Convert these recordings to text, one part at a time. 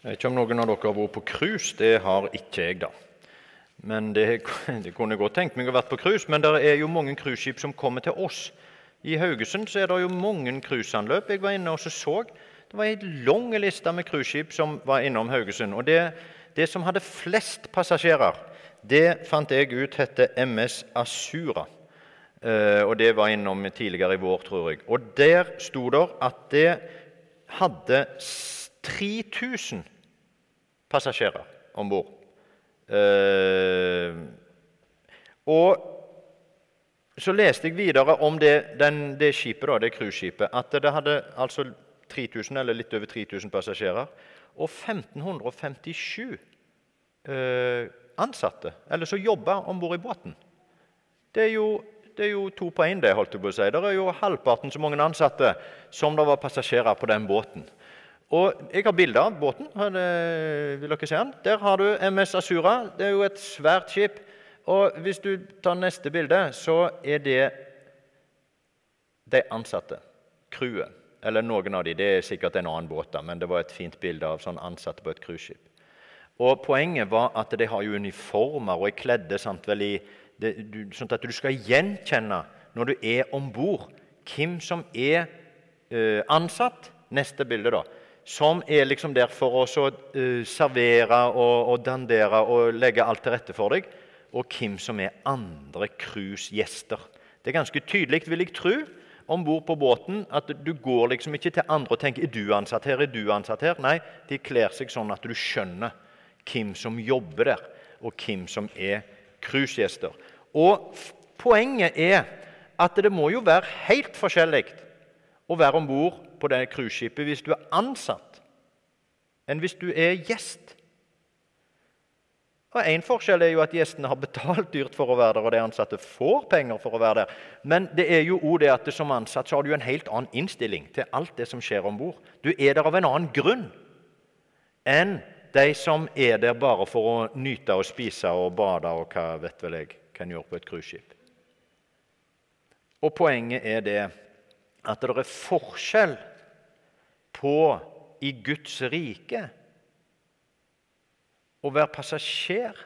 Jeg vet ikke om noen av dere har vært på cruise. Det har ikke jeg, da. Men det, det kunne jeg godt tenkt meg å vært på cruise. Men det er jo mange cruiseskip som kommer til oss. I Haugesund så er det jo mange cruiseanløp. Jeg var inne og så, så Det var en lang liste med cruiseskip som var innom Haugesund. Og det, det, som hadde flest passasjerer, det fant jeg ut heter MS Asura. Eh, og det var innom tidligere i vår, tror jeg. Og der sto det at det hadde 3000 passasjerer om bord. Eh, og så leste jeg videre om det, den, det skipet, da, det cruiseskipet, at det hadde altså 3000, eller litt over 3000 passasjerer og 1557 eh, ansatte, eller som jobba om bord i båten. Det er, jo, det er jo to på én, det. holdt jeg på å si. Det er jo halvparten så mange ansatte som det var passasjerer på den båten. Og Jeg har bilde av båten. vil dere se den? Der har du MS Asura. Det er jo et svært skip. Og Hvis du tar neste bilde, så er det de ansatte. Crewet. Eller noen av de. Det er sikkert en annen båt, da, men det var et fint bilde av sånn ansatte på et cruiseskip. Og Poenget var at de har jo uniformer og er kledde sant, vel i, det, du, sånn at du skal gjenkjenne når du er om bord, hvem som er ø, ansatt. Neste bilde, da som er liksom der for å uh, servere og, og, dandere og legge alt til rette for deg, og hvem som er andre cruisegjester. Det er ganske tydelig, vil jeg tro, om bord på båten at du går liksom ikke til andre og tenker er du ansatt her, er du ansatt her? Nei, de kler seg sånn at du skjønner hvem som jobber der, og hvem som er cruisegjester. Og poenget er at det må jo være helt forskjellig å være om bord på det cruiseskipet hvis du er ansatt, enn hvis du er gjest. Og Én forskjell er jo at gjestene har betalt dyrt for å være der, og de ansatte får penger for å være der. Men det er jo også det at som ansatt så har du en helt annen innstilling til alt det som skjer om bord. Du er der av en annen grunn enn de som er der bare for å nyte og spise og bade og hva vet vel jeg kan gjøre på et cruiseskip. Og poenget er det at det er forskjell på i Guds rike å være passasjer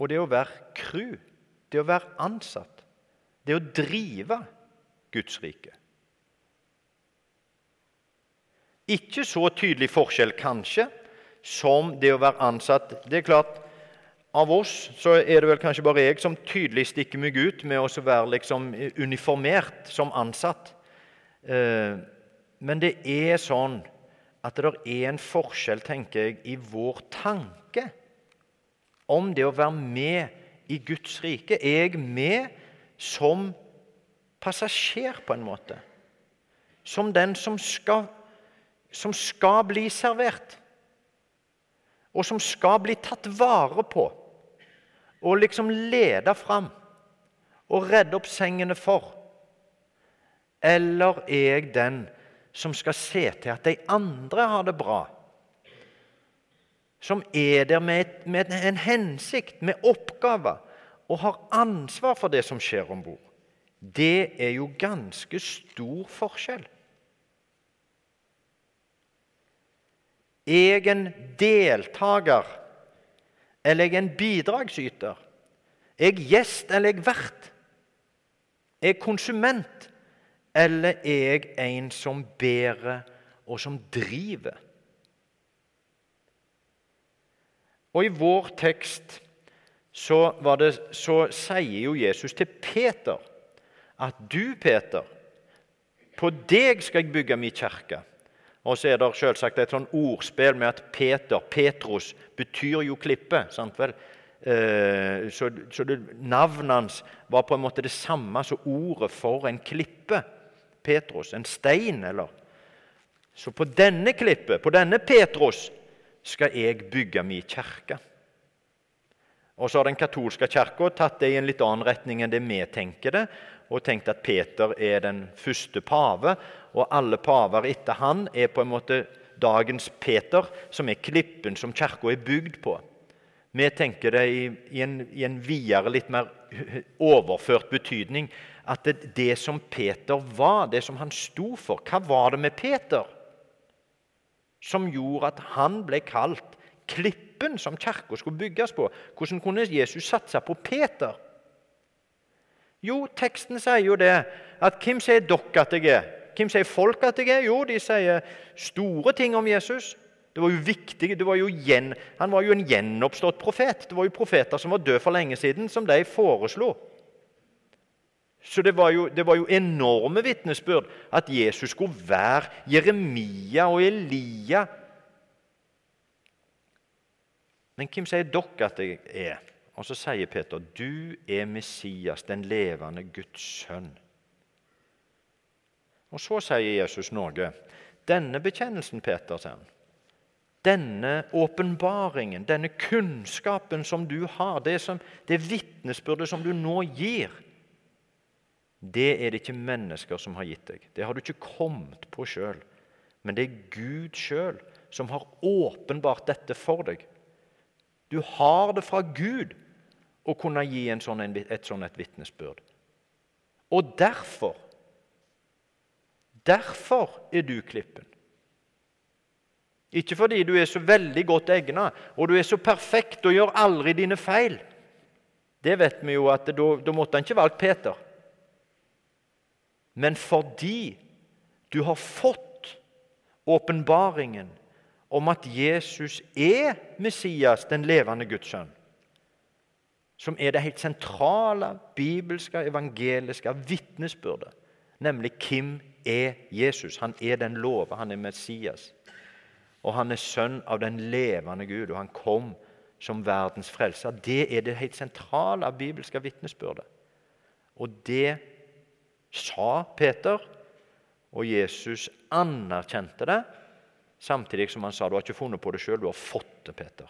og det å være crew, det å være ansatt, det å drive Guds rike. Ikke så tydelig forskjell, kanskje, som det å være ansatt. Det er klart, Av oss så er det vel kanskje bare jeg som tydelig stikker meg ut med å være liksom uniformert som ansatt. Eh, men det er sånn at det er en forskjell, tenker jeg, i vår tanke om det å være med i Guds rike. Er jeg med som passasjer, på en måte? Som den som skal, som skal bli servert, og som skal bli tatt vare på, og liksom lede fram og redde opp sengene for? Eller er jeg den som skal se til at de andre har det bra? Som er der med, med en hensikt, med oppgaver, og har ansvar for det som skjer om bord. Det er jo ganske stor forskjell. Er jeg en deltaker, eller er jeg en bidragsyter? Er jeg gjest, eller er jeg vert? Er jeg konsument, eller er jeg en som bærer og som driver? Og I vår tekst så, det, så sier jo Jesus til Peter at du, Peter, på deg skal jeg bygge min kirke. Og så er det selvsagt et sånn ordspill med at Peter, Petros, betyr jo klippe. sant vel? Eh, så, så Navnet hans var på en måte det samme som ordet for en klippe. Petros, en stein, eller Så på denne klippet, på denne Petros, skal jeg bygge min kirke. Og så har Den katolske kirka tatt det i en litt annen retning enn det vi tenker det, og tenkt at Peter er den første pave, og alle paver etter han er på en måte dagens Peter, som er klippen som kirka er bygd på. Vi tenker det i, i, en, i en videre, litt mer overført betydning at det, det, som Peter var, det som han sto for Hva var det med Peter? som gjorde at han ble kalt klippen som kirka skulle bygges på. Hvordan kunne Jesus satse på Peter? Jo, teksten sier jo det. At hvem sier dere at jeg er? Hvem sier folk at jeg er? Jo, de sier store ting om Jesus. Det var jo viktig, det var jo gjen, Han var jo en gjenoppstått profet. Det var jo profeter som var døde for lenge siden, som de foreslo. Så det var, jo, det var jo enorme vitnesbyrd at Jesus skulle være Jeremia og Elia. Men hvem sier dere at jeg er? Og så sier Peter, 'Du er Messias, den levende Guds sønn'. Og så sier Jesus noe. Denne bekjennelsen, Peter, sier denne åpenbaringen, denne kunnskapen som du har, det, som, det vitnesbyrdet som du nå gir, det er det ikke mennesker som har gitt deg. Det har du ikke kommet på sjøl. Men det er Gud sjøl som har åpenbart dette for deg. Du har det fra Gud å kunne gi sånn, et sånt et vitnesbyrd. Og derfor Derfor er du klippen. Ikke fordi du er så veldig godt egnet og du er så perfekt og gjør aldri dine feil. Det vet vi jo at Da, da måtte han ikke valgt Peter men fordi du har fått åpenbaringen om at Jesus er Messias, den levende Guds sønn, som er det helt sentrale bibelske, evangeliske vitnesbyrdet, nemlig hvem er Jesus? Han er den lova, han er Messias. Og han er sønn av den levende Gud, og han kom som verdens frelser. Det er det helt sentrale bibelske vitnesbyrdet. Og det sa Peter, og Jesus anerkjente det, samtidig som han sa du har ikke funnet på det sjøl, du har fått det, Peter.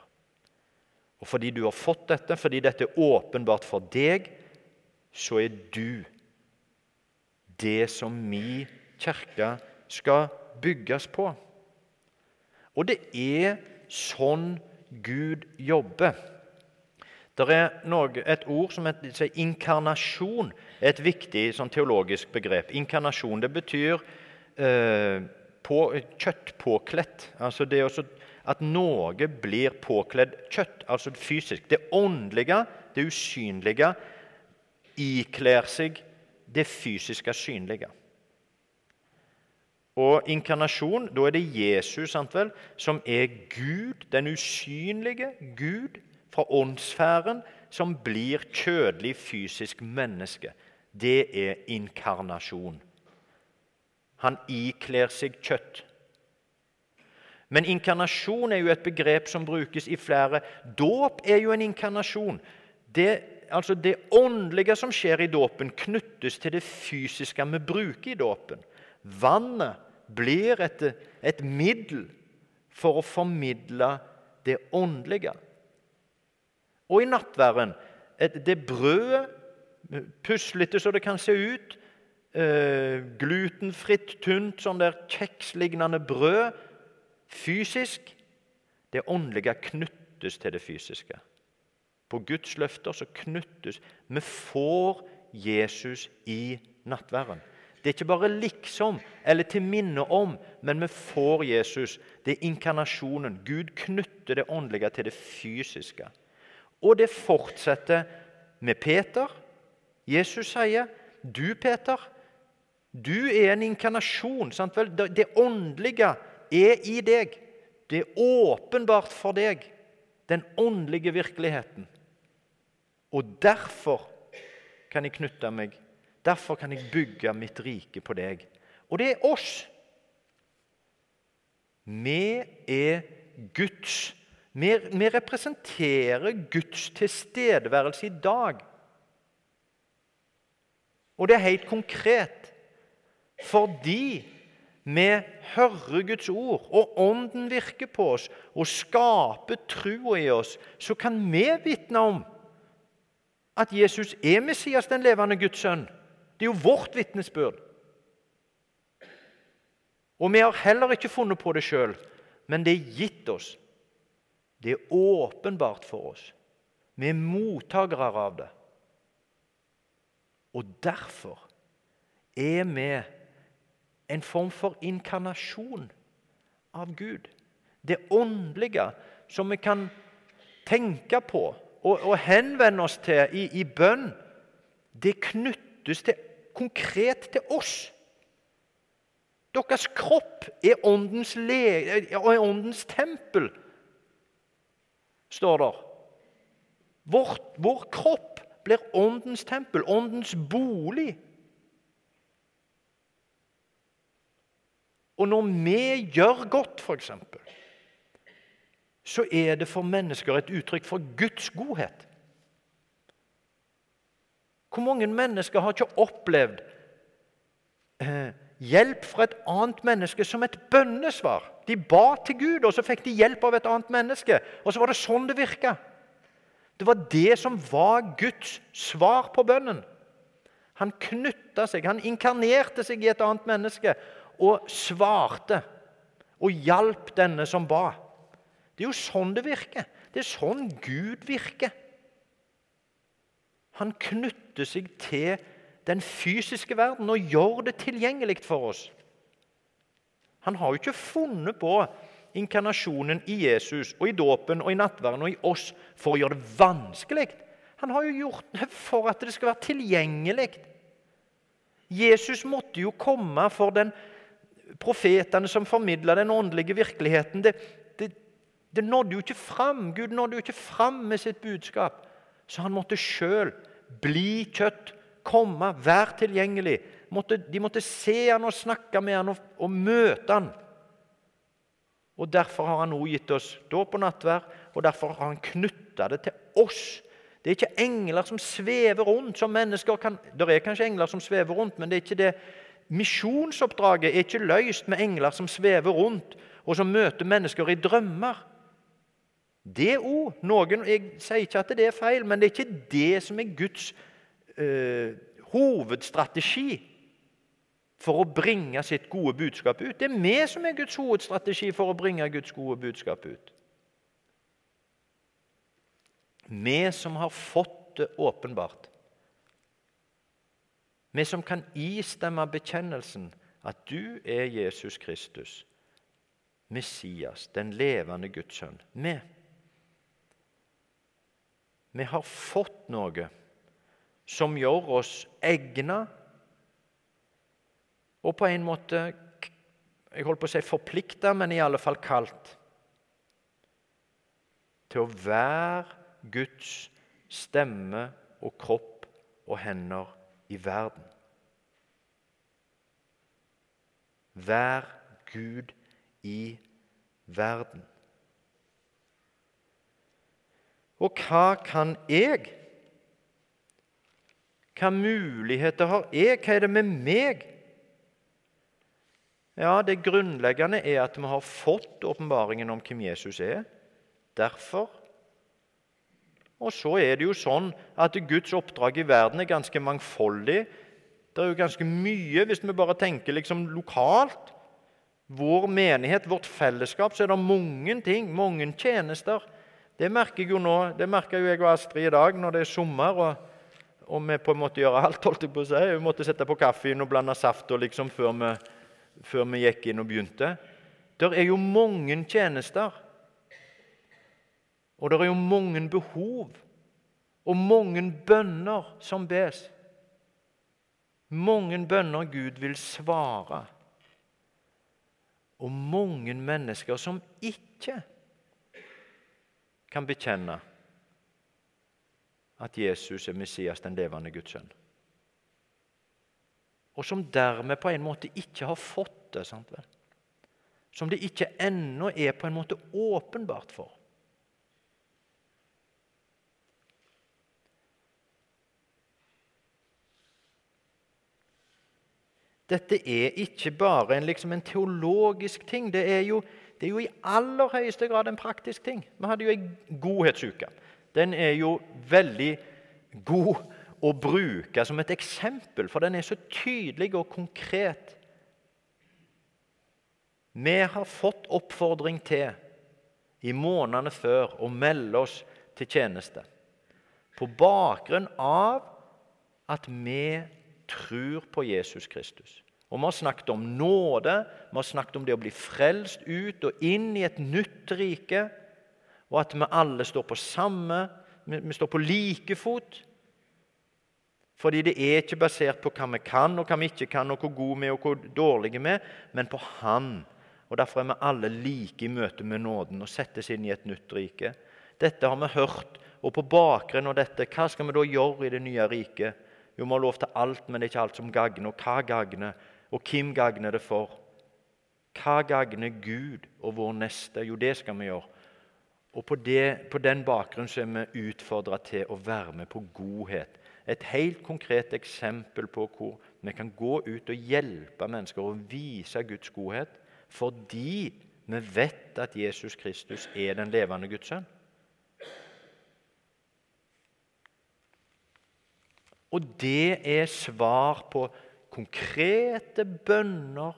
Og fordi du har fått dette, fordi dette er åpenbart for deg, så er du det som mi kirke skal bygges på. Og det er sånn Gud jobber. Det er noe, et ord som heter inkarnasjon. et viktig sånn, teologisk begrep. Inkarnasjon det betyr eh, på, kjøttpåkledd. Altså det også, at noe blir påkledd kjøtt, altså fysisk. Det åndelige, det usynlige, ikler seg det fysiske synlige. Og inkarnasjon, da er det Jesus sant vel, som er Gud, den usynlige Gud fra åndssfæren som blir kjødelig, fysisk menneske. Det er inkarnasjon. Han ikler seg kjøtt. Men inkarnasjon er jo et begrep som brukes i flere. Dåp er jo en inkarnasjon. Det, altså det åndelige som skjer i dåpen, knyttes til det fysiske vi bruker i dåpen. Vannet blir et, et middel for å formidle det åndelige. Og i nattværen det brødet, puslete så det kan se ut, eh, glutenfritt, tynt, sånn der kjekslignende brød, fysisk Det åndelige knyttes til det fysiske. På Guds løfter så knyttes Vi får Jesus i nattværen. Det er ikke bare liksom eller til minne om, men vi får Jesus. Det er inkarnasjonen. Gud knytter det åndelige til det fysiske. Og det fortsetter med Peter. Jesus sier, 'Du, Peter, du er en inkarnasjon.' Det åndelige er i deg. Det er åpenbart for deg, den åndelige virkeligheten. Og derfor kan jeg knytte meg, derfor kan jeg bygge mitt rike på deg. Og det er oss. Vi er Guds vi, representerer Guds tilstedeværelse i dag. Og det er helt konkret. Fordi vi hører Guds ord, og Ånden virker på oss og skaper troa i oss, så kan vi vitne om at Jesus er Messias, den levende Guds sønn. Det er jo vårt vitnesbyrd. Og vi har heller ikke funnet på det sjøl, men det er gitt oss. Det er åpenbart for oss. Vi er mottakere av det. Og derfor er vi en form for inkarnasjon av Gud. Det åndelige som vi kan tenke på og, og henvende oss til i, i bønn, det knyttes til, konkret til oss. Deres kropp er åndens, le, er åndens tempel, står der. Vår, vår kropp blir åndens tempel, åndens bolig. Og når vi gjør godt, f.eks., så er det for mennesker et uttrykk for Guds godhet. Hvor mange mennesker har ikke opplevd eh, hjelp fra et annet menneske som et bønnesvar? De ba til Gud, og så fikk de hjelp av et annet menneske. Og så var det sånn det virka. Det var det som var Guds svar på bønnen. Han knytta seg, han inkarnerte seg i et annet menneske og svarte og hjalp denne som ba. Det er jo sånn det virker. Det er sånn Gud virker. Han knytter seg til den fysiske verden og gjør det tilgjengelig for oss. Han har jo ikke funnet på inkarnasjonen i Jesus og i dåpen og i nattverden og i oss for å gjøre det vanskelig. Han har jo gjort det for at det skal være tilgjengelig. Jesus måtte jo komme for den profetene som formidla den åndelige virkeligheten. Det, det, det, nådde jo ikke fram. Gud nådde jo ikke fram med sitt budskap. Så han måtte sjøl bli kjøtt, komme, være tilgjengelig. De måtte se han og snakke med han og, møte han. Og Derfor har han også gitt oss dåp og nattverd, og derfor har han knytta det til oss. Det er ikke engler som svever rundt som mennesker kan Det er kanskje engler som svever rundt, men det er ikke det. Misjonsoppdraget er ikke løst med engler som svever rundt, og som møter mennesker i drømmer. Det òg. Noen Jeg sier ikke at det er feil, men det er ikke det som er Guds øh, hovedstrategi for å bringe sitt gode budskap ut. Det er vi som er Guds hovedstrategi for å bringe Guds gode budskap ut. Vi som har fått det åpenbart. Vi som kan istemme bekjennelsen at du er Jesus Kristus, Messias, den levende Guds sønn. Vi. Vi har fått noe som gjør oss egna og på en måte jeg holdt på å si forplikta, men i alle fall kalt til å være Guds stemme og kropp og hender i verden. Vær Gud i verden. Og hva kan jeg? Hva muligheter har jeg? Hva er det med meg ja, Det grunnleggende er at vi har fått åpenbaringen om hvem Jesus er. Derfor. Og så er det jo sånn at Guds oppdrag i verden er ganske mangfoldig. Det er jo ganske mye, hvis vi bare tenker liksom lokalt. Vår menighet, vårt fellesskap, så er det mange ting, mange tjenester. Det merker jeg jo nå, det merker jo jeg og Astrid i dag når det er sommer. og, og vi på en måte gjøre alt. holdt jeg på å si. Vi måtte sette på kaffen og blande saft og liksom før vi før vi gikk inn og begynte. Det er jo mange tjenester. Og det er jo mange behov og mange bønner som bes. Mange bønner Gud vil svare. Og mange mennesker som ikke kan bekjenne at Jesus er Messias, den levende Guds sønn og som dermed på en måte ikke har fått det. Sant? Som det ikke ennå er på en måte åpenbart for. Dette er ikke bare en, liksom en teologisk ting. Det er, jo, det er, jo, i aller høyeste grad en praktisk ting. Vi hadde jo en godhetsuke. Den er jo veldig god å bruke som et eksempel, for den er så tydelig og konkret. Vi har fått oppfordring til i månedene før å melde oss til tjeneste. På bakgrunn av at vi tror på Jesus Kristus. Og Vi har snakket om nåde, vi har snakket om det å bli frelst ut og inn i et nytt rike, og at vi alle står på samme Vi står på like fot. Fordi det er ikke basert på hva vi kan og hva vi ikke kan, og hvor gode vi er og hvor dårlige vi er, men på Han. Og Derfor er vi alle like i møte med nåden og settes inn i et nytt rike. Dette har vi hørt, og på bakgrunn av dette, hva skal vi da gjøre i det nye riket? Jo, vi har lov til alt, men det er ikke alt som gagner. Og hva gagner? Og hvem gagner det for? Hva gagner Gud og vår neste? Jo, det skal vi gjøre. Og på, det, på den bakgrunn så er vi utfordra til å være med på godhet et helt konkret eksempel på hvor vi kan gå ut og hjelpe mennesker og vise Guds godhet fordi vi vet at Jesus Kristus er den levende Guds sønn. Og det er svar på konkrete bønner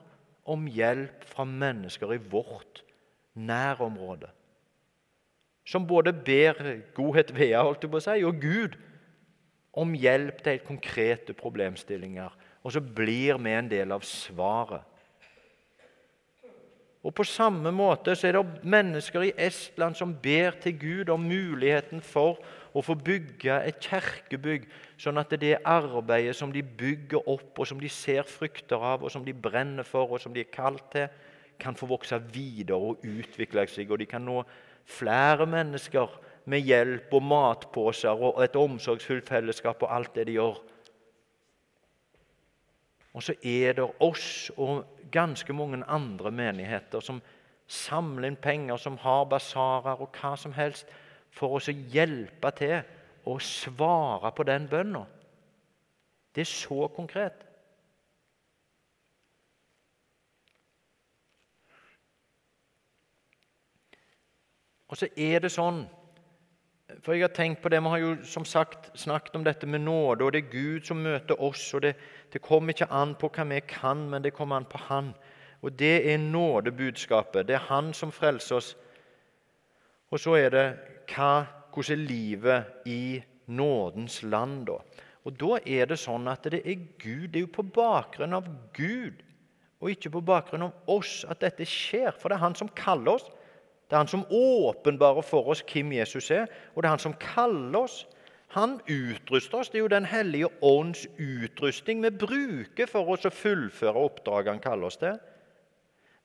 om hjelp fra mennesker i vårt nærområde. Som både ber godhet ved holdt jeg på å si, og Gud om hjelp til konkrete problemstillinger. Og så blir vi en del av svaret. Og På samme måte så er det mennesker i Estland som ber til Gud om muligheten for å få bygge et kirkebygg, sånn at det arbeidet som de bygger opp, og som de ser frukter av, og som de brenner for, og som de er kalt til, kan få vokse videre og utvikle seg, og de kan nå flere mennesker med hjelp og matposer og et omsorgsfullt fellesskap og alt det de gjør. Og så er det oss og ganske mange andre menigheter som samler inn penger, som har basarer og hva som helst, for oss å hjelpe til å svare på den bønna. Det er så konkret. Og så er det sånn for jeg har tenkt på det, Vi har jo som sagt snakket om dette med nåde, og det er Gud som møter oss. og Det, det kommer ikke an på hva vi kan, men det kommer an på Han. Og Det er nådebudskapet. Det er Han som frelser oss. Og så er det hva, hvordan er livet i nådens land, da? Og Da er det sånn at det er Gud. Det er jo på bakgrunn av Gud og ikke på bakgrunn av oss at dette skjer. For det er Han som kaller oss. Det er han som åpenbarer for oss hvem Jesus er, og det er han som kaller oss. Han utruster oss. Det er jo Den hellige ånds utrustning vi bruker for oss å fullføre oppdraget han kaller oss til.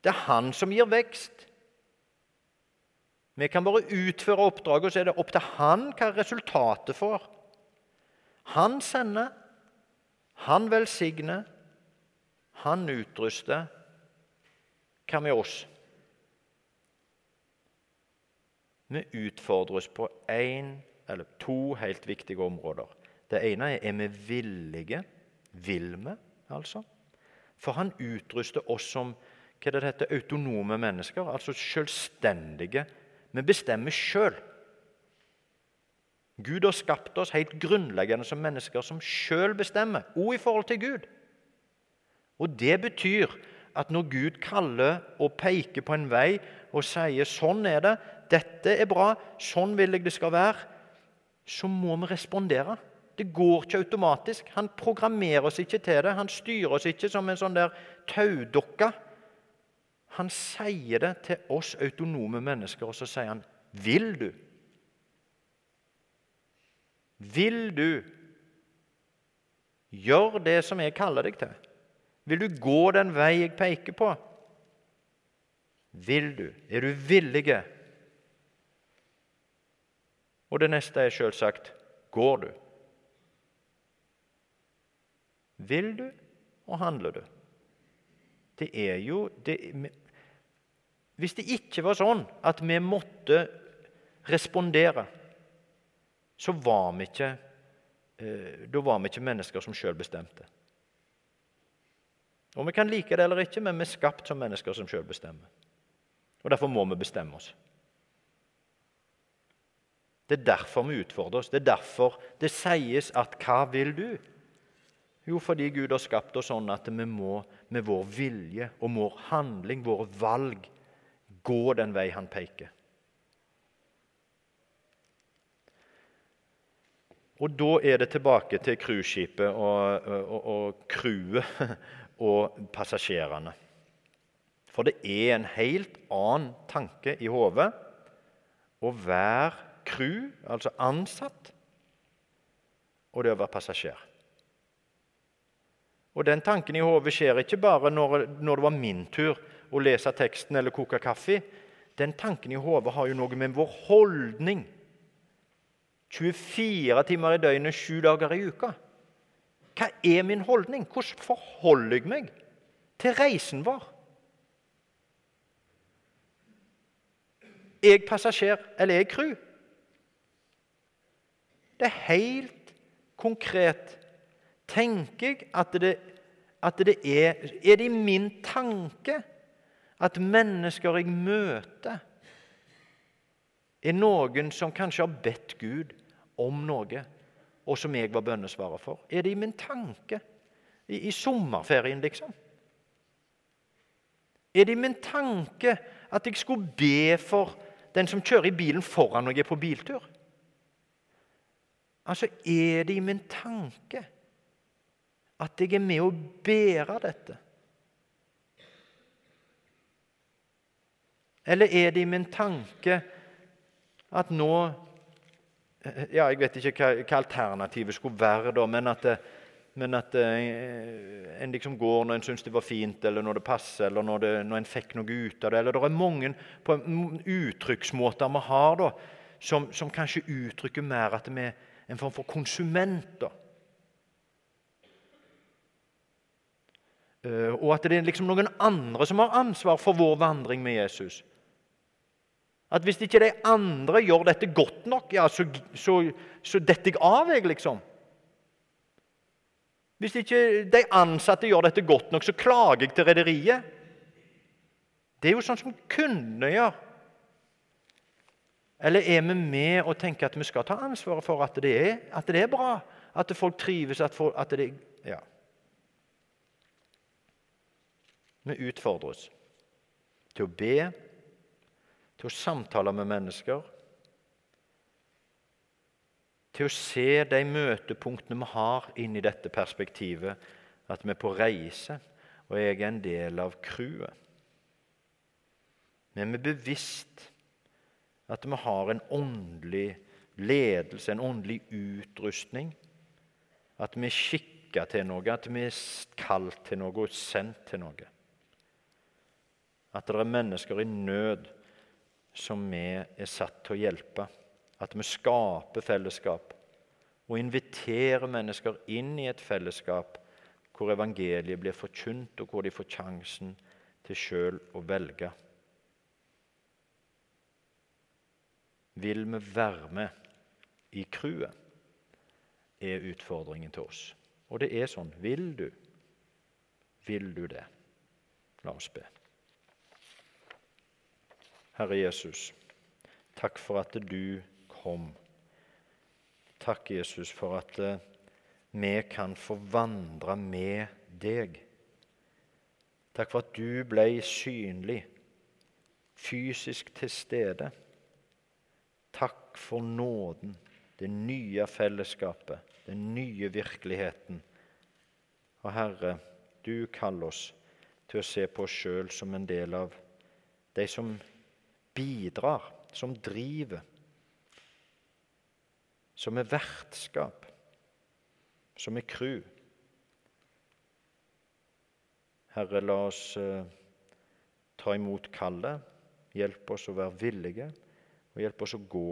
Det er han som gir vekst. Vi kan bare utføre oppdraget, og så er det opp til han hva resultatet får. Han sender, han velsigner, han utruster. Hva med oss? Vi utfordres på én eller to helt viktige områder. Det ene er er vi villige. Vil vi, altså? For han utruster oss som hva det heter, autonome mennesker, altså selvstendige. Vi bestemmer sjøl. Gud har skapt oss helt grunnleggende som mennesker som sjøl bestemmer, òg i forhold til Gud. Og Det betyr at når Gud kaller og peker på en vei og sier 'sånn er det', 'dette er bra', 'sånn vil jeg det skal være', så må vi respondere. Det går ikke automatisk. Han programmerer oss ikke til det. Han styrer oss ikke som en sånn der taudokke. Han sier det til oss autonome mennesker, og så sier han 'Vil du?' Vil du gjøre det som jeg kaller deg til? Vil du gå den vei jeg peker på? Vil du? Er du villige? Og det neste er selvsagt går du? Vil du, og handler du? Det er jo det, Hvis det ikke var sånn at vi måtte respondere, så var vi ikke eh, Da var vi ikke mennesker som sjøl bestemte. Og Vi kan like det eller ikke, men vi er skapt som mennesker som sjøl bestemmer. Og Derfor må vi bestemme oss. Det er derfor vi utfordrer oss. Det er derfor det sies at 'hva vil du?' Jo, fordi Gud har skapt oss sånn at vi må med vår vilje og vår handling, våre valg, gå den vei Han peker. Og da er det tilbake til cruiseskipet og, og, og crewet og passasjerene. For det er en helt annen tanke i hodet å være crew, altså ansatt, og det å være passasjer. Og Den tanken i hodet skjer ikke bare når, når, det var min tur å lese teksten eller koke kaffe. Den tanken i hodet har jo noe med vår holdning 24 timer i døgnet, sju dager i uka. Hva er min holdning? Hvordan forholder jeg meg til reisen vår? Er jeg passasjer, eller er jeg crew? Det er helt konkret. Tenker jeg at det, at det er Er det i min tanke at mennesker jeg møter, er noen som kanskje har bedt Gud om noe, og som jeg var bønnesvarer for? Er det i min tanke? I, i sommerferien, liksom? Er det i min tanke at jeg skulle be for den som kjører i bilen foran når jeg er på biltur? Altså, er det i min tanke at jeg er med å bære dette? Eller er det i min tanke at nå ja, Jeg vet ikke hva, hva alternativet skulle være, da, men at, men at eh, en liksom går når en syns det var fint, eller når det passer, eller når, det, når en fikk noe ut av det. Eller det er mange uttrykksmåter vi har da, som, som kanskje uttrykker mer at vi er en form for konsumenter. Uh, og at det er liksom noen andre som har ansvar for vår vandring med Jesus. At hvis ikke de andre gjør dette godt nok, ja, så, så, så detter jeg av, jeg, liksom. Hvis ikke de ansatte gjør dette godt nok, så klager jeg til rederiet. Det er jo sånn som kundene gjør. Eller er vi med og tenker at vi skal ta ansvaret for at det er, at det er bra? At folk trives? At, folk, at det Ja. Vi utfordres til å be til å samtale med mennesker, til å se de møtepunktene vi har inn i dette perspektivet, at vi er på reise, og jeg er en del av crewet. Men vi er bevisst at vi har en åndelig ledelse, en åndelig utrustning. At vi er skikka til noe, at vi er kalt til noe og sendt til noe. At det er mennesker i nød som vi er satt til å hjelpe. At vi skaper fellesskap og inviterer mennesker inn i et fellesskap hvor evangeliet blir forkynt, og hvor de får sjansen til sjøl å velge. Vil vi være med i crewet, er utfordringen til oss. Og det er sånn. Vil du? Vil du det? La oss be. Herre Jesus, takk for at du kom. Takk, Jesus, for at eh, vi kan få vandre med deg. Takk for at du ble synlig, fysisk til stede. Takk for nåden, det nye fellesskapet, den nye virkeligheten. Og Herre, du kaller oss til å se på oss sjøl som en del av de som bidrar, som driver, som er vertskap, som er crew. Herre, la oss eh, ta imot kallet. Hjelp oss å være villige, og hjelp oss å gå